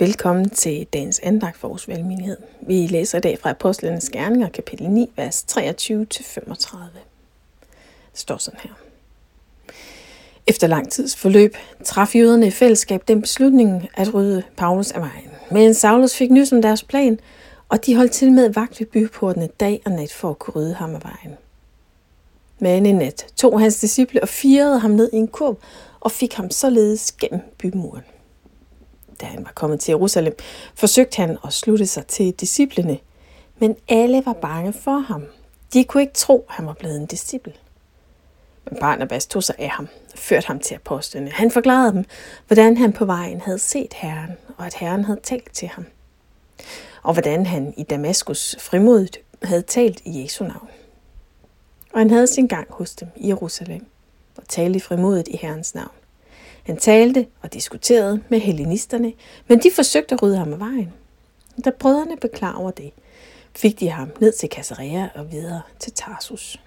Velkommen til dagens andagt for vores velmenighed. Vi læser i dag fra Apostlenes Gerninger, kapitel 9, vers 23-35. Det står sådan her. Efter lang tids forløb traf jøderne i fællesskab den beslutning at rydde Paulus af vejen. Men Saulus fik nys om deres plan, og de holdt til med vagt ved byportene dag og nat for at kunne rydde ham af vejen. Men en nat tog hans disciple og firede ham ned i en kurv og fik ham således gennem bymuren da han var kommet til Jerusalem, forsøgte han at slutte sig til disciplene, men alle var bange for ham. De kunne ikke tro, at han var blevet en disciple. Men Barnabas tog sig af ham og førte ham til apostlene. Han forklarede dem, hvordan han på vejen havde set Herren, og at Herren havde talt til ham. Og hvordan han i Damaskus frimodigt havde talt i Jesu navn. Og han havde sin gang hos dem i Jerusalem og talte frimodigt i Herrens navn. Han talte og diskuterede med hellenisterne, men de forsøgte at rydde ham af vejen. Da brødrene beklager over det, fik de ham ned til Caesarea og videre til Tarsus.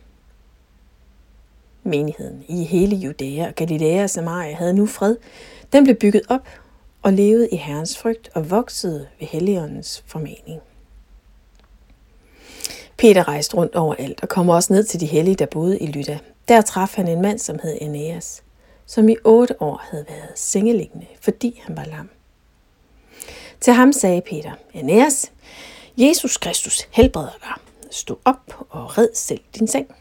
Menigheden i hele Judæa og Galilea og Samaria havde nu fred. Den blev bygget op og levede i Herrens frygt og voksede ved Helligåndens formaning. Peter rejste rundt overalt og kom også ned til de hellige, der boede i Lydda. Der traf han en mand, som hed Aeneas som i otte år havde været sengeliggende, fordi han var lam. Til ham sagde Peter, Aeneas, Jesus Kristus helbreder dig. Stå op og red selv din seng.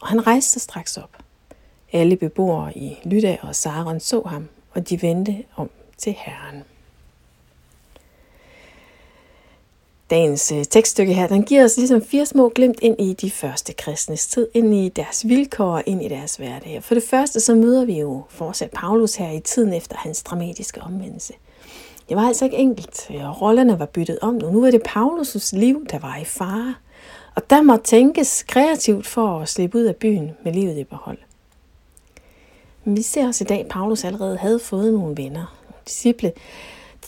Og han rejste sig straks op. Alle beboere i Lydda og Saron så ham, og de vendte om til Herren. Dagens øh, tekststykke her, den giver os ligesom fire små glimt ind i de første kristnes tid, ind i deres vilkår, ind i deres hverdag. For det første, så møder vi jo fortsat Paulus her i tiden efter hans dramatiske omvendelse. Det var altså ikke enkelt, og rollerne var byttet om nu. Nu var det Paulus' liv, der var i fare. Og der må tænkes kreativt for at slippe ud af byen med livet i behold. Men vi ser også i dag, at Paulus allerede havde fået nogle venner, nogle disciple,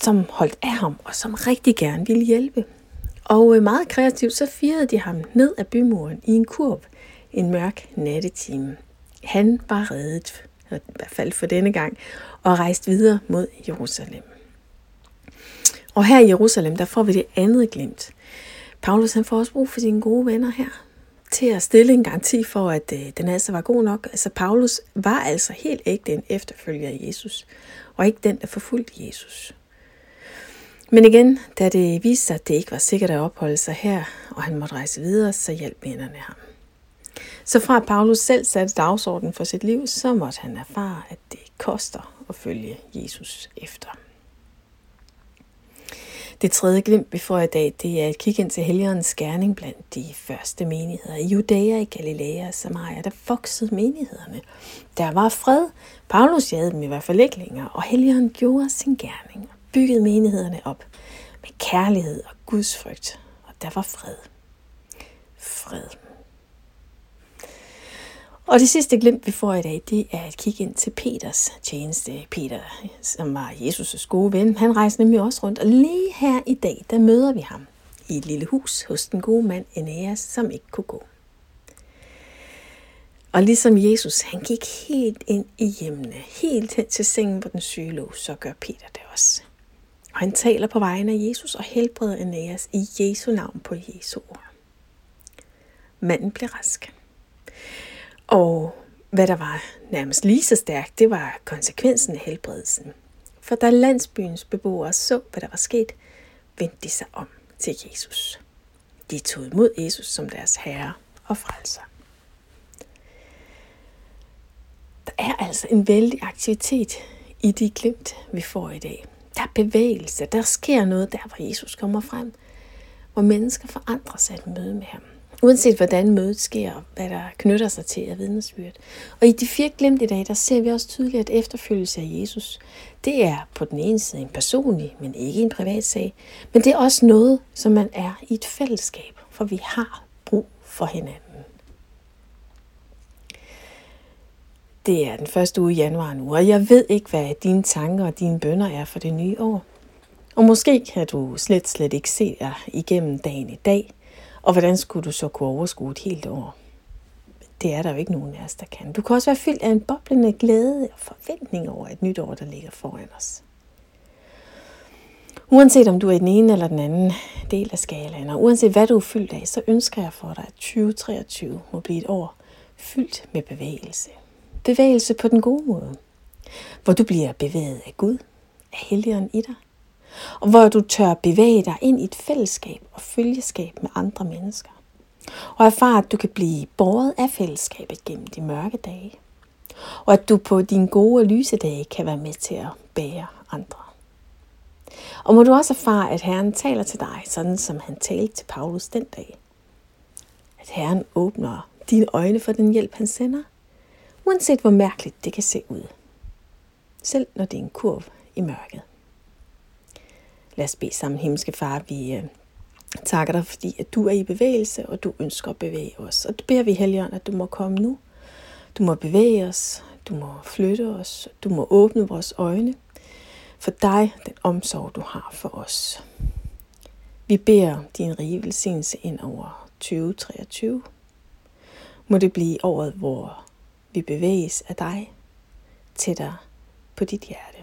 som holdt af ham og som rigtig gerne ville hjælpe. Og øh, meget kreativt, så firede de ham ned af bymuren i en kurv en mørk nattetime. Han var reddet, i hvert fald for denne gang, og rejst videre mod Jerusalem. Og her i Jerusalem, der får vi det andet glemt. Paulus han får også brug for sine gode venner her, til at stille en garanti for, at øh, den altså var god nok. Altså Paulus var altså helt ægte en efterfølger af Jesus, og ikke den, der forfulgte Jesus. Men igen, da det viste sig, at det ikke var sikkert at opholde sig her, og han måtte rejse videre, så hjalp vennerne ham. Så fra Paulus selv satte dagsordenen for sit liv, så måtte han erfare, at det koster at følge Jesus efter. Det tredje glimt, vi får i dag, det er et kig ind til helgerens skærning blandt de første menigheder. I Judæa, i Galilea og Samaria, der voksede menighederne. Der var fred. Paulus jagede dem i hvert fald ikke længere, og helgeren gjorde sin gerning byggede menighederne op med kærlighed og Guds frygt, og der var fred. Fred. Og det sidste glimt, vi får i dag, det er et kig ind til Peters tjeneste. Peter, som var Jesus' gode ven, han rejste nemlig også rundt, og lige her i dag, der møder vi ham i et lille hus hos den gode mand Eneas, som ikke kunne gå. Og ligesom Jesus, han gik helt ind i hjemmene, helt hen til sengen, hvor den syge lå, så gør Peter det også. Og han taler på vegne af Jesus og helbreder Aeneas i Jesu navn på Jesu ord. Manden blev rask. Og hvad der var nærmest lige så stærkt, det var konsekvensen af helbredelsen. For da landsbyens beboere så, hvad der var sket, vendte de sig om til Jesus. De tog imod Jesus som deres herre og frelser. Der er altså en vældig aktivitet i de glimt, vi får i dag. Der er bevægelse, der sker noget der, hvor Jesus kommer frem, hvor mennesker forandrer sig et møde med ham. Uanset hvordan mødet sker, og hvad der knytter sig til af vidnesbyrd. Og i de fire glemt i dag, der ser vi også tydeligt, at efterfølgelse af Jesus, det er på den ene side en personlig, men ikke en privat sag. Men det er også noget, som man er i et fællesskab, for vi har brug for hinanden. Det er den første uge i januar nu, og jeg ved ikke, hvad dine tanker og dine bønder er for det nye år. Og måske kan du slet, slet ikke se dig igennem dagen i dag, og hvordan skulle du så kunne overskue et helt år? Det er der jo ikke nogen af os, der kan. Du kan også være fyldt af en boblende glæde og forventning over et nyt år, der ligger foran os. Uanset om du er i den ene eller den anden del af skalaen, og uanset hvad du er fyldt af, så ønsker jeg for dig, at 2023 må blive et år fyldt med bevægelse. Bevægelse på den gode måde. Hvor du bliver bevæget af Gud, af helligeren i dig. Og hvor du tør bevæge dig ind i et fællesskab og følgeskab med andre mennesker. Og erfare, at du kan blive båret af fællesskabet gennem de mørke dage. Og at du på dine gode og lyse dage kan være med til at bære andre. Og må du også erfare, at Herren taler til dig, sådan som han talte til Paulus den dag. At Herren åbner dine øjne for den hjælp, han sender, uanset hvor mærkeligt det kan se ud. Selv når det er en kurv i mørket. Lad os bede sammen, himmelske far. Vi øh, takker dig, fordi at du er i bevægelse, og du ønsker at bevæge os. Og det beder vi, Helligånd, at du må komme nu. Du må bevæge os, du må flytte os, du må åbne vores øjne for dig, den omsorg, du har for os. Vi beder din rige velsignelse ind over 2023. Må det blive året, hvor vi bevæges af dig tættere på dit hjerte.